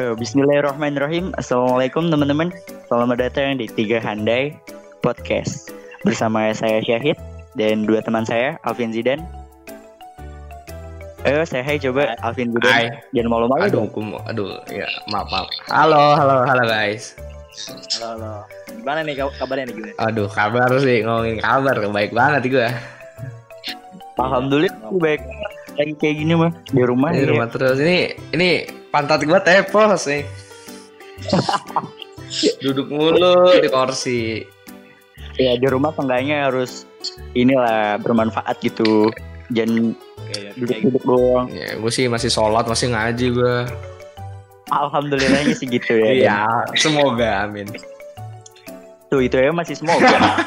Eh, Bismillahirrahmanirrahim. Assalamualaikum teman-teman. Selamat datang di Tiga Handai Podcast bersama saya Syahid dan dua teman saya Alvin Zidan. Ayo saya hai coba Alvin Zidan. Hai. Jangan malu-malu Aduh, dong. kum, aduh, ya maaf maaf. Halo, halo, halo guys. Halo, halo. Gimana nih kab- kabarnya nih gimana? Aduh, kabar sih ngomongin kabar, baik banget gue. Alhamdulillah aku baik. Lagi kayak gini mah di rumah. Di ya. rumah terus ini ini pantat gue tepos nih. Duduk mulu di kursi. Ya di rumah seenggaknya harus inilah bermanfaat gitu. Jangan Kayak duduk-duduk doang. Ya, gue sih masih sholat, masih ngaji gue. Alhamdulillahnya sih gitu ya. Iya, semoga amin. Tuh itu ya masih semoga.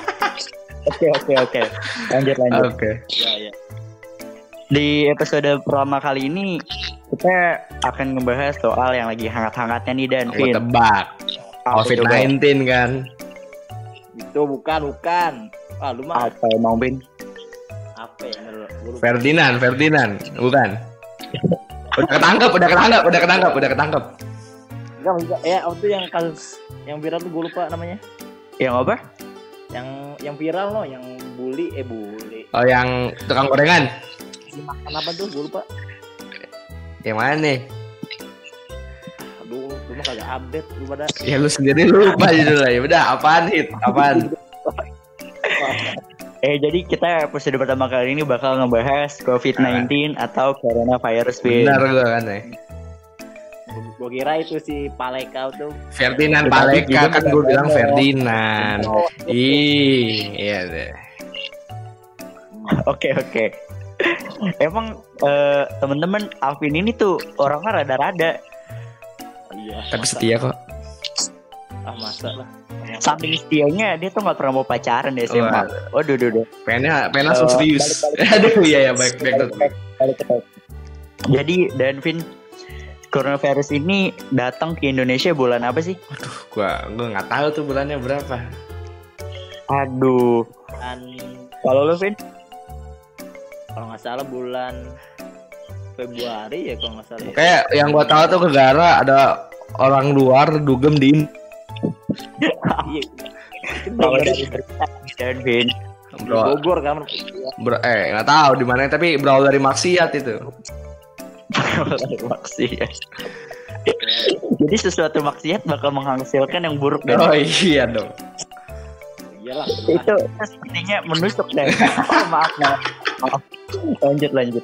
Oke oke oke. Lanjut lanjut. Oke. ya, ya. Di episode pertama kali ini kita akan ngebahas soal yang lagi hangat-hangatnya nih dan Vin. tebak. Apa coba? COVID-19 kan. Itu bukan, bukan. Ah, lu mah Apa emang Vin? apa ya? Ferdinand, Ferdinand, bukan. Udah ketangkep, udah ketangkep, udah ketangkep, udah ketangkep. Enggak, enggak. Ya, waktu yang kasus yang viral tuh gue lupa namanya. Yang apa? Yang yang viral loh, yang bully eh bully. Oh, yang tukang gorengan. Si makan apa tuh? Gue lupa. Yang mana nih? Aduh, lu mah kagak update lu pada. Ya lu sendiri lupa judulnya. Ya udah, apaan hit? Apaan? Eh jadi kita episode pertama kali ini bakal ngebahas COVID-19 atau coronavirus. Benar gua kan ya. Gue kira itu si Paleka tuh. Ferdinand Paleka kan gue bilang Ferdinand. Ih, iya deh. Oke oke. Emang eh, temen-temen Alvin ini tuh orangnya rada-rada Iya. Tapi setia kok. Ah, masa lah. saking setianya dia tuh nggak pernah mau pacaran deh SMA. Wah. Waduh, duh, duh. Pengennya, pengen langsung Eh, serius. Aduh, iya ya baik baik. Balik, balik, balik, balik. Jadi dan Vin coronavirus ini datang ke Indonesia bulan apa sih? Aduh, gua gua nggak tahu tuh bulannya berapa. Aduh, Dan kalau lu Vin? Kalau nggak salah bulan Februari ya kalau nggak salah. ya. Kayak yang gua tahu tuh negara ada orang luar dugem di Iya. Bogor, dari kan. bro, eh nggak tahu di mana tapi berawal dari maksiat itu. maksiat. Jadi sesuatu maksiat bakal menghasilkan yang buruk dan Oh iya dong. Iyalah. itu itu sepertinya menusuk dan oh, maaf maaf. Maaf. Lanjut lanjut.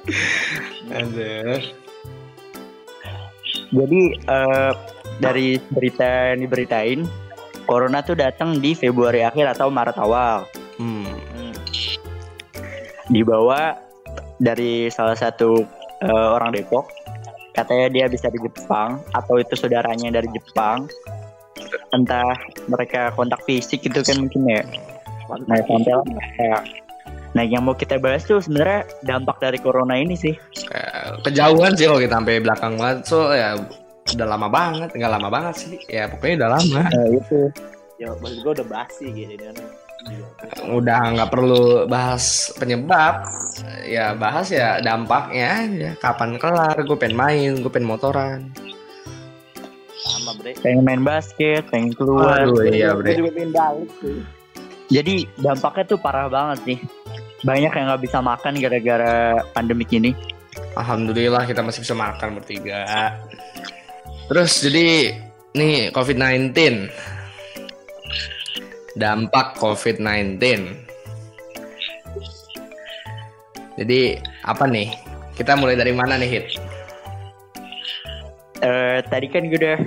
Jadi eh, dari berita yang diberitain corona tuh datang di Februari akhir atau Maret awal. Hmm. Dibawa dari salah satu eh, orang Depok katanya dia bisa di Jepang atau itu saudaranya dari Jepang entah mereka kontak fisik gitu kan mungkin ya nah sampai ya. nah yang mau kita bahas tuh sebenarnya dampak dari corona ini sih Kayak kejauhan sih kalau kita sampai belakang banget. So ya udah lama banget, nggak lama banget sih. Ya pokoknya udah lama. nah, itu Ya maksud gue udah basi gitu kan. Iya. Udah nggak perlu bahas penyebab. Ya bahas ya dampaknya aja. Kapan kelar? Gue pengen main, gue pengen motoran. Sama bre. pengen main basket pengen keluar Aduh iya bre. juga pengen balik tuh. jadi dampaknya tuh parah banget nih banyak yang nggak bisa makan gara-gara pandemik ini Alhamdulillah kita masih bisa makan bertiga. Terus jadi nih COVID-19. Dampak COVID-19. Jadi apa nih? Kita mulai dari mana nih Hit? Eh, tadi kan gue udah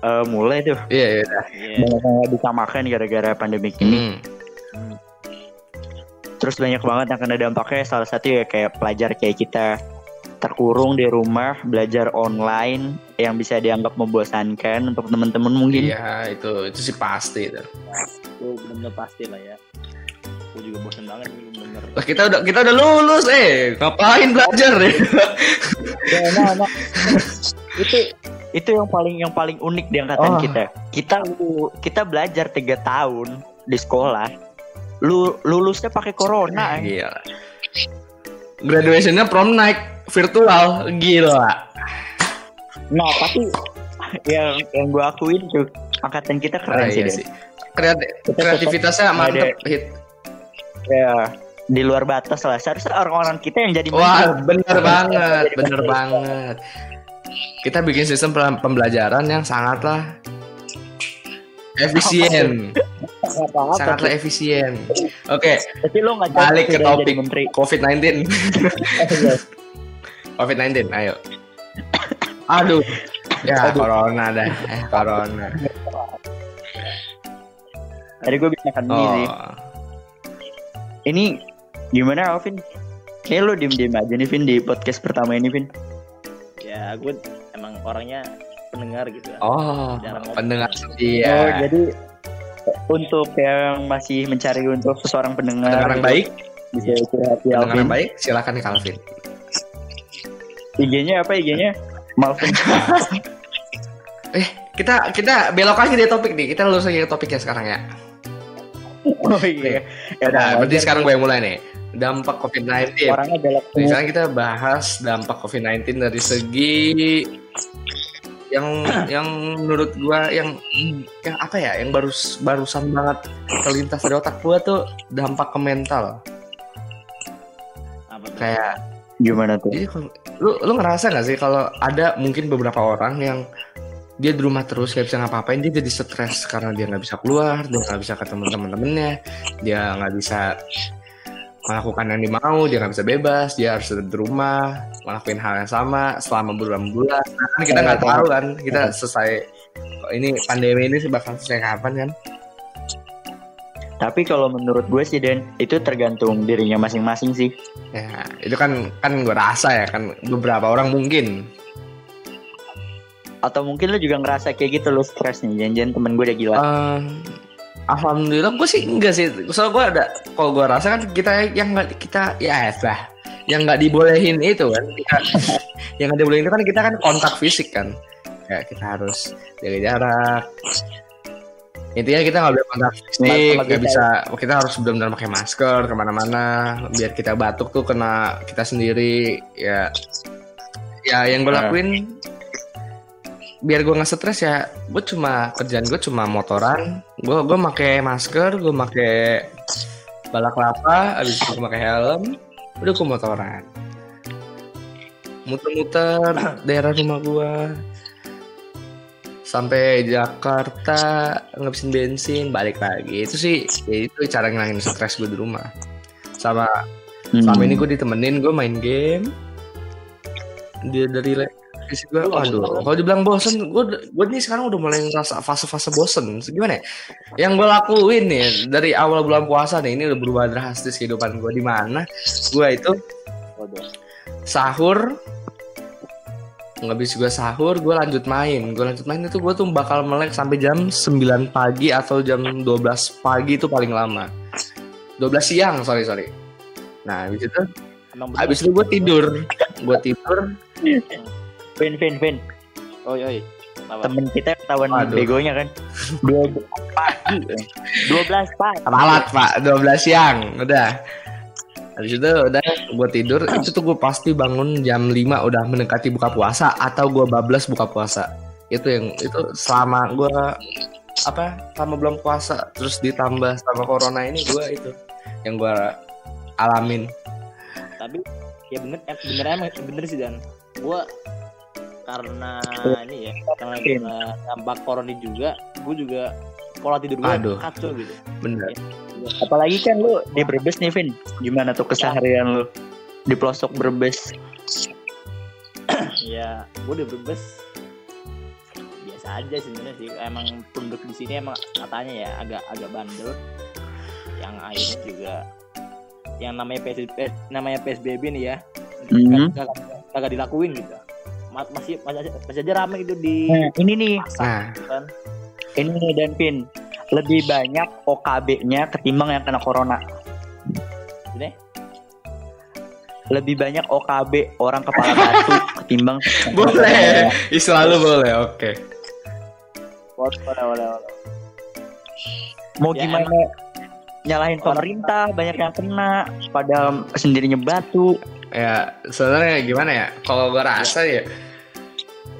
eh, mulai tuh Iya, iya. Iya. banyak yang nggak bisa makan gara-gara pandemik ini Hmm. terus banyak banget yang kena dampaknya salah satu ya kayak pelajar kayak kita terkurung di rumah belajar online yang bisa dianggap membosankan untuk teman-teman mungkin Iya, itu itu sih pasti itu. Itu bener-bener pasti lah ya. Gue juga bosan banget nih bener. Lah kita udah kita udah lulus eh. Ngapain belajar ya? Ya, nah, nah. itu itu yang paling yang paling unik di angkatan Oh. kita. Kita lu- kita belajar tiga tahun di sekolah. Lu lulusnya pakai corona. eh. Gila. Graduationnya prom night virtual, gila. Nah, tapi yang yang gue akuin tuh angkatan kita keren Ah, sih, iya sih. Kreati- kreativitasnya mantep hit. Ya, di luar batas lah. Seharusnya orang-orang kita yang jadi Wah, bener banget, bener banget. Kita bikin sistem pembelajaran yang sangatlah efisien, sangatlah efisien. Oke, Tapi lo nggak balik ke topik menteri. COVID-19. COVID-19, ayo. Aduh, ya Aduh. corona dah, eh corona. Tadi gue bisa makan mie sih. Oh, Ini gimana Alvin? Kayak lo diem-diem aja nih Vin di podcast pertama ini Vin. Ya gue emang orangnya pendengar gitu kan. oh, Jarang pendengar Oh, setia, jadi untuk yang masih mencari untuk seseorang pendengar, pendengar yang baik, bisa curhat di pendengar Alvin. yang baik, silakan Calvin. IG-nya apa IG-nya? Malvin. Kita kita belok lagi dari topik nih. Kita lurus lagi ke topiknya sekarang ya. oh iya. Ya udah, berarti sekarang gue yang mulai nih. Dampak COVID-19. orangnya semua. sekarang kita bahas dampak COVID-19 dari segi yang yang menurut gua yang yang apa ya yang baru barusan banget terlintas dari otak gua tuh dampak ke mental Apa tuh? kayak Gimana tuh? jadi kalau- lu lu ngerasa nggak sih kalau ada mungkin beberapa orang yang dia di rumah terus nggak bisa ngapa-ngapain dia jadi stres karena dia nggak bisa keluar dia nggak bisa ketemu teman-temannya dia nggak bisa melakukan yang dia mau dia nggak bisa bebas dia harus tetap di rumah ngelakuin hal yang sama selama bulan-bulan nah, kan kita nggak tahu kan kita selesai kok ini pandemi ini bakal selesai kapan kan Tapi kalau menurut gue sih Dan, itu tergantung dirinya masing-masing sih. ya itu kan kan gue rasa ya kan beberapa orang mungkin Atau mungkin lo juga ngerasa kayak gitu lo stres nih. Jangan-jangan temen gue udah gila. Eh, alhamdulillah gue sih enggak sih. Soalnya gue ada, kalau gue rasa kan kita yang nggak kita ya lah, yang nggak dibolehin itu kan. Kita, yang nggak dibolehin itu kan kita kan kontak fisik kan. Ya kita harus jaga jarak. Intinya kita nggak boleh kontak fisik, nggak bisa. Kita harus benar-benar pakai masker ke mana-mana. Biar kita batuk tuh kena kita sendiri. Ya, ya yang gue Nah. lakuin biar gue nggak stres ya gue cuma kerjaan gue cuma motoran. Gue gue make masker gue balak kelapa abis itu gue make helm udah gue motoran. Muter-muter daerah rumah gue sampai Jakarta ngabisin bensin balik lagi. Itu sih ya itu cara ngilangin stres gue di rumah. Sama Hmm. selama ini gue ditemenin gue main game. Dia dari sih gue aduh kalau dibilang bosen gue gue nih sekarang udah mulai ngerasa fase-fase bosen. Gimana ya? Yang gue lakuin nih dari awal bulan puasa nih ini udah berubah drastis kehidupan gue di mana gue itu sahur habis gue sahur gue lanjut main. Gue lanjut main itu gue tuh bakal melek sampai jam 9 pagi atau jam 12 pagi itu paling lama. 12 siang sorry sorry. Nah habis itu habis itu gue tidur. Gue tidur Vin, Vin, Vin. Oi oi. Apa? Temen kita ketahuan begonya kan. Dua pagi. Dua belas pagi. ralat pak 12 siang udah habis itu udah gue tidur itu tuh gue pasti bangun jam 5 udah mendekati buka puasa atau gue bablas buka puasa itu yang itu selama gue apa selama belum puasa terus ditambah sama corona ini gue itu yang gue alamin Tapi ya bener eh, bener emang bener sih dan gua karena ini ya karena karena dampak corona juga gue juga pola tidur gue Aduh. kacau gitu. Bener Apalagi kan lu di Brebes nih, Vin. Gimana tuh keseharian lu di pelosok Brebes? ya gue udah berbes biasa aja sih sebenarnya sih. Emang penduduk di sini emang katanya ya agak agak bandel. Yang akhirnya juga yang namanya PSBB namanya PSBB nih ya. Mhm. kagak kagak dilakuin gitu masih masih, masih aja rame gitu di Nah, ini nih, pasar nah gitu kan ini nih dan Vin. Lebih banyak OKB-nya ketimbang yang kena corona. Gini? Lebih banyak OKB orang kepala batu ketimbang boleh istilah lu boleh oke boleh boleh boleh boleh. Mau Ya, gimana? Nyalahin pemerintah, banyak yang kena, pada sendirinya batu. Ya sebenarnya gimana ya kalau gue rasa ya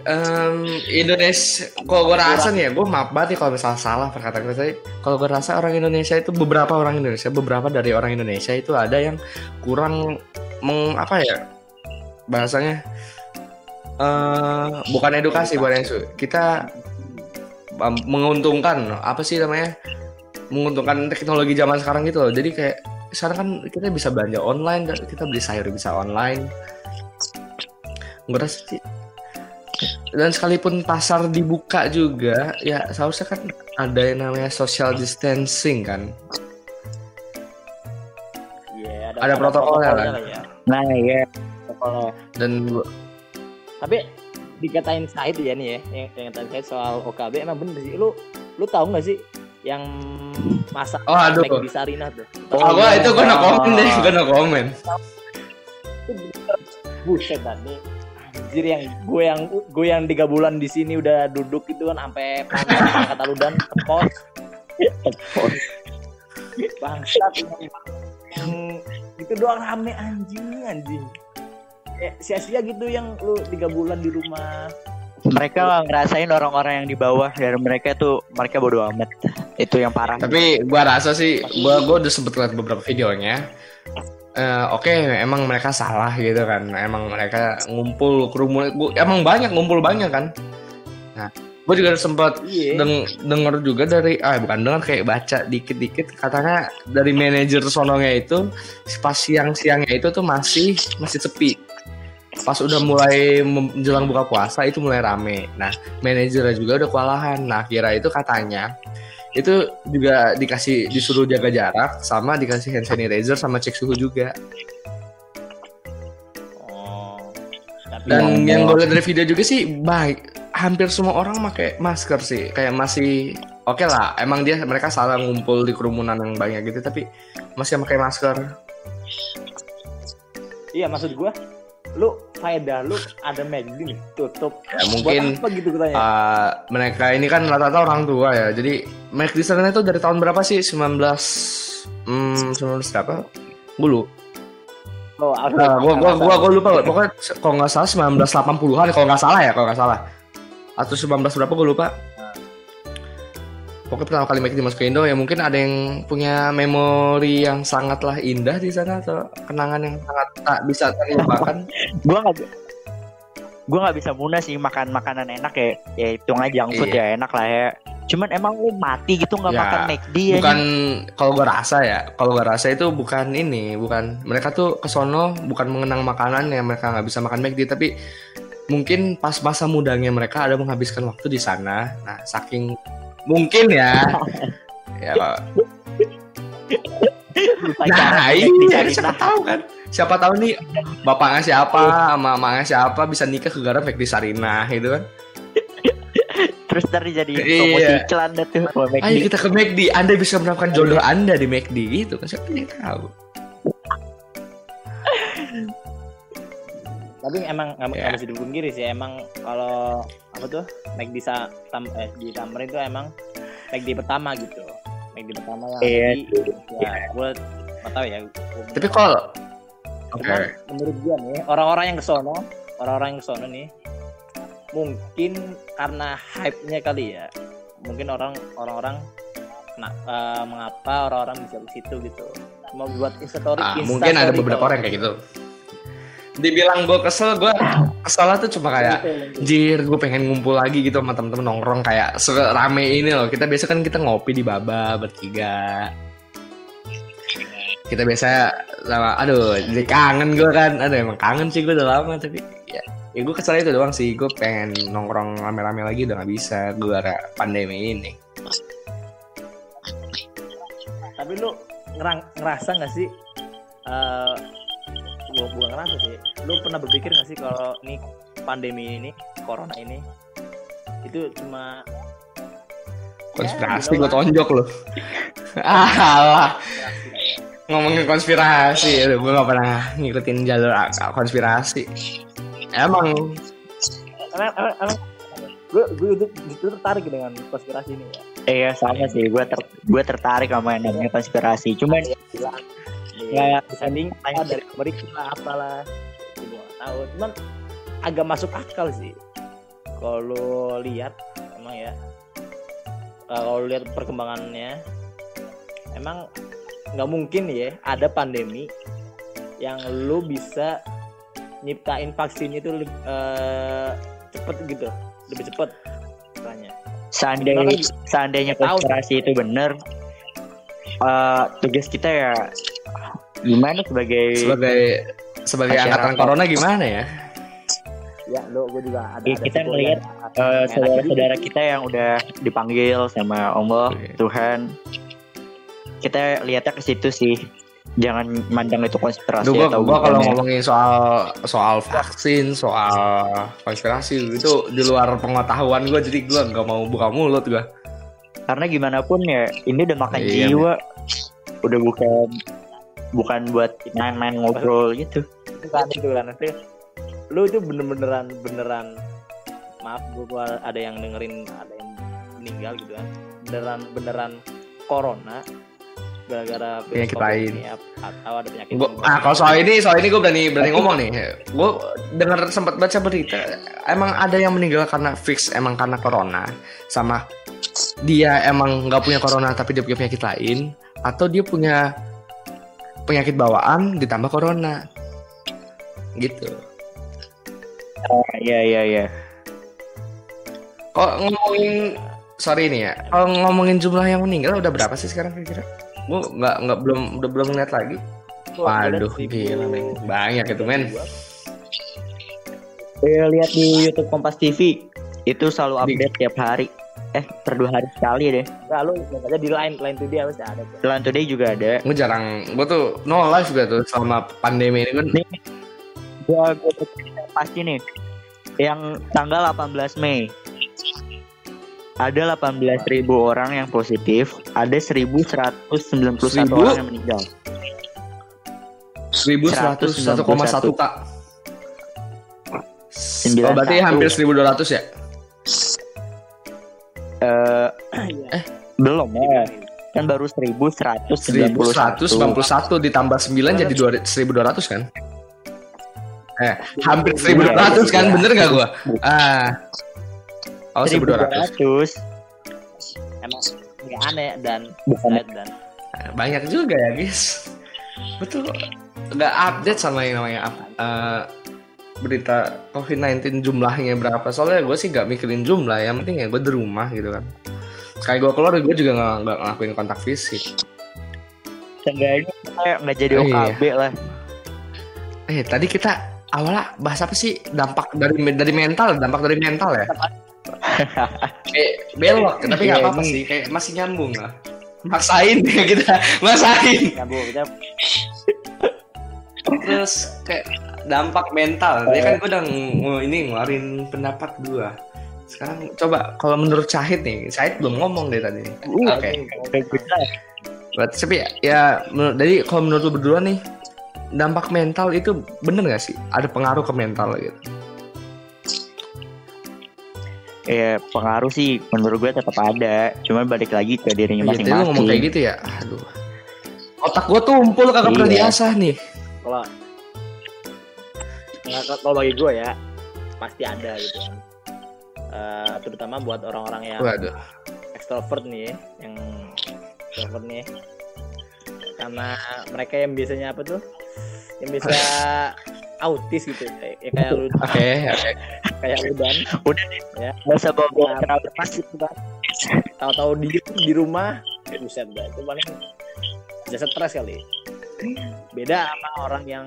Em, Indonesia, kalau gue rasa nih ya, gue maaf banget kalau misalnya salah perkataan gue tadi. Kalau gue rasa orang Indonesia itu beberapa orang Indonesia, beberapa dari orang Indonesia itu ada yang kurang meng apa ya bahasanya eh bukan edukasi bukan Ensu. Kita um, menguntungkan apa sih namanya menguntungkan teknologi zaman sekarang gitu loh. Jadi kayak sekarang kan kita bisa belanja online, kita beli sayur bisa online. Gue rasa sih dan sekalipun pasar dibuka juga ya seharusnya kan ada yang namanya social distancing kan Iya, Ada protokolnya kan? lah ya. Nah iya. Protokolnya. dan Tapi dikatain Said ya nih ya, yang, yang ngatain Said soal OKB emang bener sih. Lu lu tahu nggak sih yang masak Oh, aduh. Mac di Sarina tuh? oh, gua itu gua no komen deh gua no komen Buset tadi. Anjir yang gue yang gue yang tiga bulan di sini udah duduk itu kan sampai panas kata lu dan pos. Bangsat yang itu doang rame anjing anjing. Eh, sia-sia gitu yang lu tiga bulan di rumah. Mereka ngerasain orang-orang yang di bawah dari mereka tuh mereka bodo amat. Itu yang parah. tapi gua rasa sih gua gua udah sempet lihat beberapa videonya. Eh, oke emang mereka salah gitu kan. Emang mereka ngumpul kerumunan gua- emang banyak ngumpul banyak kan. Nah gue juga sempat Iya. deng denger juga dari ah bukan denger kayak baca dikit-dikit. Katanya dari manajer sononya itu pas siang-siangnya itu tuh masih masih sepi. Pas udah mulai menjelang buka puasa itu mulai rame. Nah manajernya juga udah kewalahan. Nah kira itu katanya itu juga dikasih disuruh jaga jarak sama dikasih hand sanitizer sama cek suhu juga. Oh. Dan yang gue lihat dari video juga sih baik. Hampir semua orang pakai masker sih. Kayak masih oke lah emang dia mereka salah ngumpul di kerumunan yang banyak gitu tapi masih pakai masker. Iya maksud gua lu faedah lu ada McD nih tutup. Ya mungkin Buat apa gitu katanya uh, mereka ini kan rata-rata orang tua ya. Jadi sana itu dari tahun berapa sih? 19 hmm 19 berapa? Gue lupa. Oh, aku- Nah, gua, gua, gua, gua lupa. pokoknya kalau nggak salah 1980-an kalau nggak salah ya kalau nggak salah. Atau 19 berapa gue lupa pokoknya pertama kali McD masuk ke Indo ya mungkin ada yang punya memori yang sangatlah indah di sana atau kenangan yang sangat tak bisa terlupakan Gua nggak gua nggak bisa muna sih makan makanan enak ya. Ya hitung aja junk food Iya. ya enak lah ya. Cuman emang lu mati gitu nggak Ya, makan McD ya? bukan kalau gue rasa ya kalau gue rasa itu bukan ini bukan mereka tuh kesono bukan mengenang makanan yang mereka nggak bisa makan McD tapi mungkin pas masa mudanya mereka ada menghabiskan waktu di sana nah saking mungkin ya. Ya. Nah iya siapa tahu kan? Siapa tahu nih bapaknya siapa sama mamanya siapa bisa nikah ke gara McD Sarinah gitu kan? Terus ntar jadi Iya. promosi iklan dah tuh ayo kita ke McD Anda bisa menemukan jodoh Anda di McD gitu kan? Siapa yang tahu tapi emang nggak Ya. nggak bisa dipungkiri sih. Emang kalau apa tuh McD sa tam, eh, di Tamrin itu emang McD pertama gitu. McD pertama yang ada di ya gue nggak tahu ya. Gua- tapi kalau Cuman menurut gua nih orang-orang yang kesono orang-orang yang kesono nih mungkin karena hype-nya kali ya. Mungkin orang orang-orang kena- eh, mengapa orang-orang bisa ke situ gitu. Mau buat instastory Ah, mungkin ada beberapa orang kayak gitu. Dibilang gue kesel, gue kesel tuh cuma kayak Jir, gue pengen ngumpul lagi gitu sama temen-temen nongkrong kayak serame ini loh. Kita biasa kan kita ngopi di Baba bertiga. Kita biasa sama, aduh, jadi kangen gue kan. Aduh, emang kangen sih gue udah lama tapi ya, ya gue kesel itu doang sih. Gue pengen nongkrong rame-rame lagi udah gak bisa gue ada pandemi ini. tapi lu ngerang, ngerasa nggak sih eh gua bukan ngerasa sih. Lu pernah berpikir nggak sih kalau nih pandemi ini corona ini itu cuma Konspirasi Ya, gue tonjok loh. Alah. ngomongin konspirasi aduh gue gak pernah ngikutin jalur akal konspirasi. Emang. Emang, emang, emang gue gue itu, tertarik dengan konspirasi ini ya. Iya sama sih, gue ter gue tertarik sama yang namanya konspirasi. Cuman Ya, disanding ah, dari Amerika apalah. Gue nggak tahu cuman agak masuk akal sih. Kalau lihat emang ya eh, kalau lihat perkembangannya emang nggak mungkin ya ada pandemi yang lu bisa nyiptain vaksin itu eh, cepet gitu lebih cepet katanya. Seandainya seandainya konspirasi itu bener, eh, tugas kita ya gimana sebagai sebagai sebagai angkatan corona gimana ya ya lu gue juga ada, Ya, ada kita ngelihat, yang- eh, saudara-saudara kita yang udah dipanggil sama Allah Iya. Tuhan, kita lihatnya ke situ sih. Jangan mandang itu konspirasi Duh, gua, atau gua kalau ya. ngomongin soal soal vaksin, soal konspirasi itu di luar pengetahuan gue, jadi gue nggak mau buka mulut gue. Karena gimana pun ya, ini udah makan Iya, jiwa. Udah bukan bukan buat main-main ngobrol gitu. itu kan itu kan itu lu itu bener-beneran beneran maaf gue ada yang dengerin ada yang meninggal gitu kan beneran beneran corona gara-gara virus Penyakit lain. ini, atau ada penyakit Gua, lain. ah kalau soal ini soal ini gue berani berani ngomong nih. Gue dengar sempat baca berita, emang ada yang meninggal karena fix emang karena corona, sama dia emang nggak punya corona tapi dia punya penyakit lain, atau dia punya penyakit bawaan ditambah corona, gitu. Oh, iya iya iya. Kok ngomongin sorry nih ya, kalau ngomongin jumlah yang meninggal udah berapa sih sekarang kira-kira? Gue nggak nggak belum udah belum ngeliat lagi. Gua Waduh, gila men. Banyak itu men. Lihat di YouTube Kompas TV itu selalu Di- update tiap hari. Eh, per dua hari sekali deh. Enggak lu lihat aja di line line tuh dia pasti ada tuh. Jalan Today juga ada. Gue jarang, gue tuh no live juga tuh selama pandemi ini kan. Gua gua pasti nih. Yang tanggal 18 Mei. Ada 18.000 orang yang positif, ada 1.191 Seribu? orang yang meninggal. 1101,1 kak. Sembilan Oh, berarti hampir 1200 ya? Eh, Iya. belum ya. Kan baru 1.191. 1191 ditambah 9 jadi 2 1200 kan? Eh, hampir 1200 kan? Bener gak gua? Ah. Oh, 1200. 1.200. Emang nggak aneh dan Bukan dan Banyak juga ya, guys. Betul. Nggak update sama yang namanya up- eh, berita COVID-19 jumlahnya berapa. Soalnya gue sih nggak mikirin jumlah. Yang penting ya gue di rumah gitu kan. Sekali gue keluar gue juga nggak nggak ngelakuin kontak fisik. Seenggaknya nggak jadi Oh, iya. Lah. Eh tadi kita awalnya bahas apa sih dampak dari dari mental, dampak dari mental ya? eh belok, tapi nggak Iya, apa-apa sih, kayak masih nyambung lah. Maksain ya kita, maksain. ya bu kita Terus kayak dampak mental, dia kan gue udah ng- ini ngeluarin pendapat gua. Sekarang coba kalau menurut Syahid nih, Syahid belum ngomong deh tadi. Uh, Oke. Kita Berarti tapi ya, ya menurut, jadi kalau menurut lu berdua nih, dampak mental itu bener gak sih? Ada pengaruh ke mental gitu? ya pengaruh sih menurut gue tetap ada. Cuman balik lagi ke dirinya Iya, tadi lu ngomong kayak masing-masing. gitu ya. Aduh. Otak gua tumpul kagak pernah Iya. diasah nih. kalau nggak kalau bagi gue ya pasti ada gitu kan. Eh, terutama buat orang-orang yang Waduh. extrovert nih ya, yang extrovert nih. Karena mereka yang biasanya apa tuh? Yang bisa autis gitu ya, ya kayak lu. Oke, oke. kayak lu dan. Gak usah bawa Nah, kenapa pas gitu kan tahu-tahu di di rumah buset dah. Itu paling bisa stres kali. Beda sama orang yang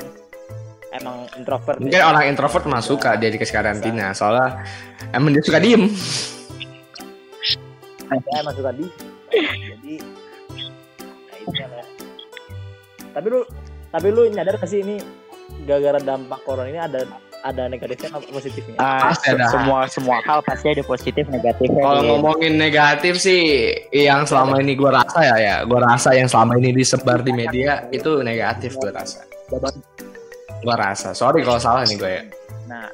emang introvert Mungkin orang introvert mah suka dia dikasih karantina soalnya emang dia suka diem. saya emang suka di jadi nah itu ya tapi lu tapi lu nyadar gak sih ini gara-gara dampak corona ini ada ada negatifnya apa positifnya Ah, Pasti ada. semua semua hal pasti ada positif negatifnya. Kalau Iya. ngomongin negatif sih yang selama ini gua rasa ya ya, gua rasa yang selama ini disebar di media itu negatif gua rasa. Gua rasa. Sorry kalau salah nih gue ya. nah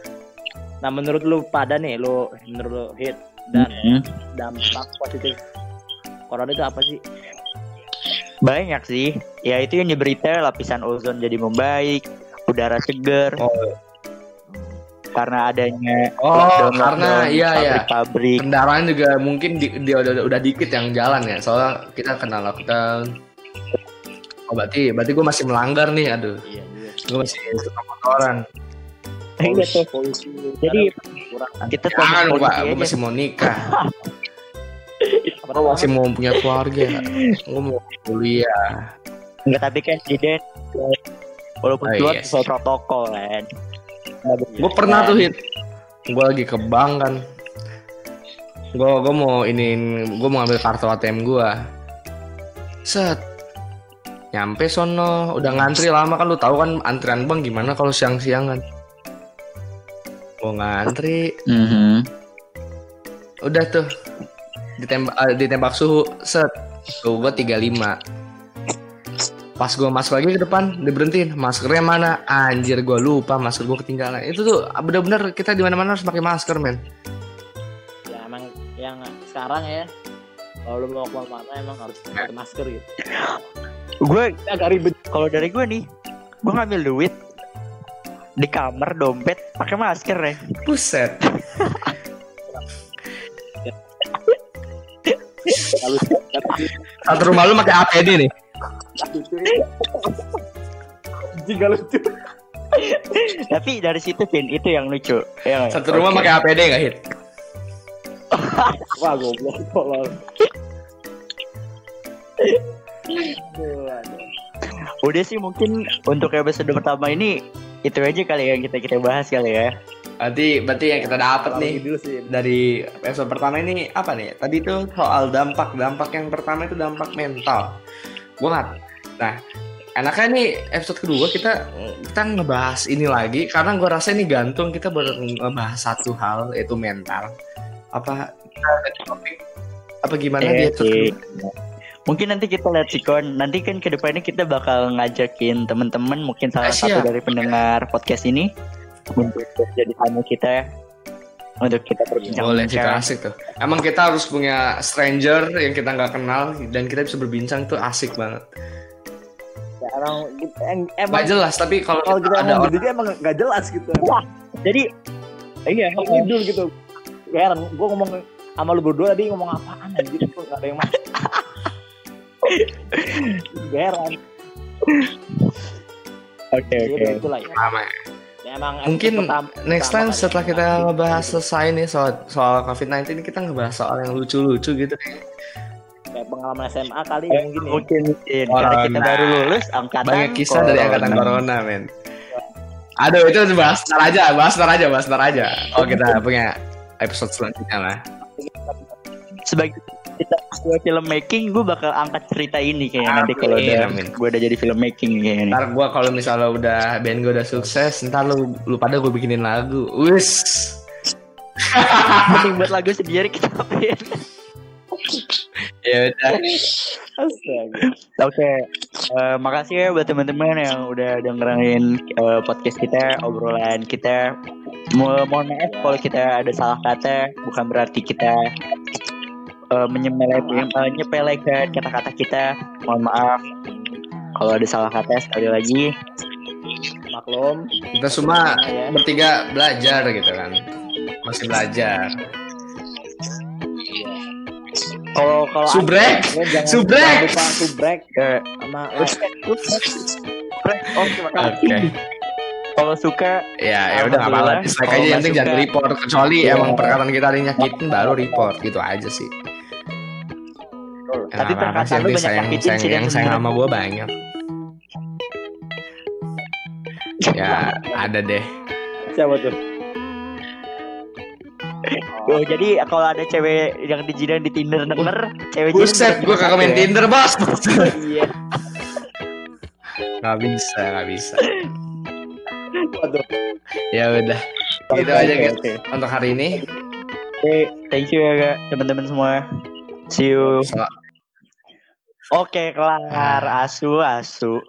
nah menurut lu pada nih lu menurut lu hit dan Hmm, dampak positif corona itu apa sih banyak sih. Ya itu yang di berita lapisan ozon jadi membaik, udara segar. Oh. karena adanya Oh, lockdown- karena lockdown iya, iya. pabrik-pabrik. kendaraan juga mungkin di, di- udah, udah, udah dikit yang jalan ya soalnya kita kena lockdown oh berarti berarti gue masih melanggar nih aduh. Iya juga. gue masih suka motoran. Iya tuh. Polusi Jadi kurang. kita jangan pak polisi gue masih mau nikah. Apa gue masih mau punya keluarga. Gue mau kuliah. Enggak tapi kan Jiden walaupun Oh, keluar yes. sesuai protokol kan. gue pernah tuh hit. Gue lagi ke bank kan. Gue gue mau ini gue mau ambil kartu ATM gue set nyampe sono udah ngantri lama kan lu tahu kan antrian bank gimana kalau siang-siangan? Gue ngantri. Mhm. udah tuh ditembak eh, ditembak suhu set. Suhu gue 35 pas gue masuk lagi ke depan diberhentiin maskernya mana? Anjir gue lupa masker gue ketinggalan. Itu tuh bener-bener kita di mana-mana harus pakai masker men. Ya emang yang sekarang ya kalau lu mau ke mana-mana emang harus pakai masker gitu. Gue Agak ribet. kalau dari gue nih, gue ngambil duit di kamar dompet pakai masker ya. buset Kalau satu rumah lu pakai APD nih jika lucu. Tapi dari situ Vin itu yang lucu. Ya, nggak? satu rumah pakai APD nggak hit Wah goblok tolol. Aduh, aduh. Udah sih mungkin untuk episode pertama ini itu aja kali yang kita kita bahas kali ya. berarti berarti yang kita dapat nih sih. dari episode pertama ini apa nih? Tadi tuh soal dampak. Dampak yang pertama itu dampak mental. Gue nggak. Nah, enaknya nih episode kedua kita kita ngebahas ini lagi karena gue rasa ini gantung kita baru ngebahas satu hal yaitu mental. Apa apa gimana di episode sih. kedua? Mungkin nanti kita lihat sih kon. Nanti kan ke depannya kita bakal ngajakin teman-teman mungkin salah Ah, satu siap. dari pendengar podcast ini untuk jadi tamu kita untuk kita berbincang. Boleh itu asik tuh. Emang kita harus punya stranger yang kita nggak kenal dan kita bisa berbincang tuh asik banget. Ya, emang em- Gak emang jelas tapi kalau kalau kita ada emang orang emang gak jelas gitu. Jadi iya, Ngidul gitu. Gak heran, gue ngomong sama lu berdua tadi ngomong apaan anjir gak ada yang masuk. Gak heran. oke Ya, oke. ya. lama Ya, emang Mungkin pertama- next pertama time setelah ya. kita ngebahas selesai nih soal soal COVID-19 ini kita ngebahas soal yang lucu-lucu gitu. kayak pengalaman SMA kali ya mungkin. Mungkin karena kita Corona. baru lulus angkatan Banyak kisah dari angkatan corona, men. Aduh, itu bahas ntar aja, bahas ntar aja, bahas ntar aja. Oh, kita punya episode selanjutnya lah. Sebagai kita gue filmmaking, gue bakal angkat cerita ini kayaknya nanti kalau udah gue udah jadi filmmaking kayaknya. Ntar gua kalau misalnya udah band gue udah sukses, ntar lu lu pada gue bikinin lagu. Wis. Mending buat lagu sendiri kita apain? Ya udah. Oke, eh, makasih ya buat teman-teman yang udah dengerin eh, podcast kita, obrolan kita. Mo mohon maaf kalau kita ada salah kata, bukan berarti kita eh, menyepelekan eh, menyepelekan kata-kata kita. Mohon maaf kalau ada salah kata sekali lagi. Maklum. Kita semua Ya. bertiga belajar gitu kan. Masih belajar. Kalau kalau Subrek. Subrek. lupa subrek Eh, sama oh, terima kasih. Oke. Kalau suka Ya, ya udah apa-apa. Dislike aja yang penting jangan report kecuali Iya. emang perkataan kita ada yang nyakitin baru report gitu aja sih. Ya, Tapi perkataan sih, lu yang banyak sayang, nyakitin sayang, sih, yang sayang sama gue banyak. Ya ada deh. siapa tuh? Oh, jadi kalau ada cewek yang dijidan di Tinder denger, cewek Buset, gue kagak main. Tinder bos. Iya. Gak bisa, gak bisa. Waduh. Ya udah. Gitu aja guys oke. untuk hari ini. Oke, thank you ya kak, teman-teman semua. See you. Sel- Oke, kelar. Asu, asu.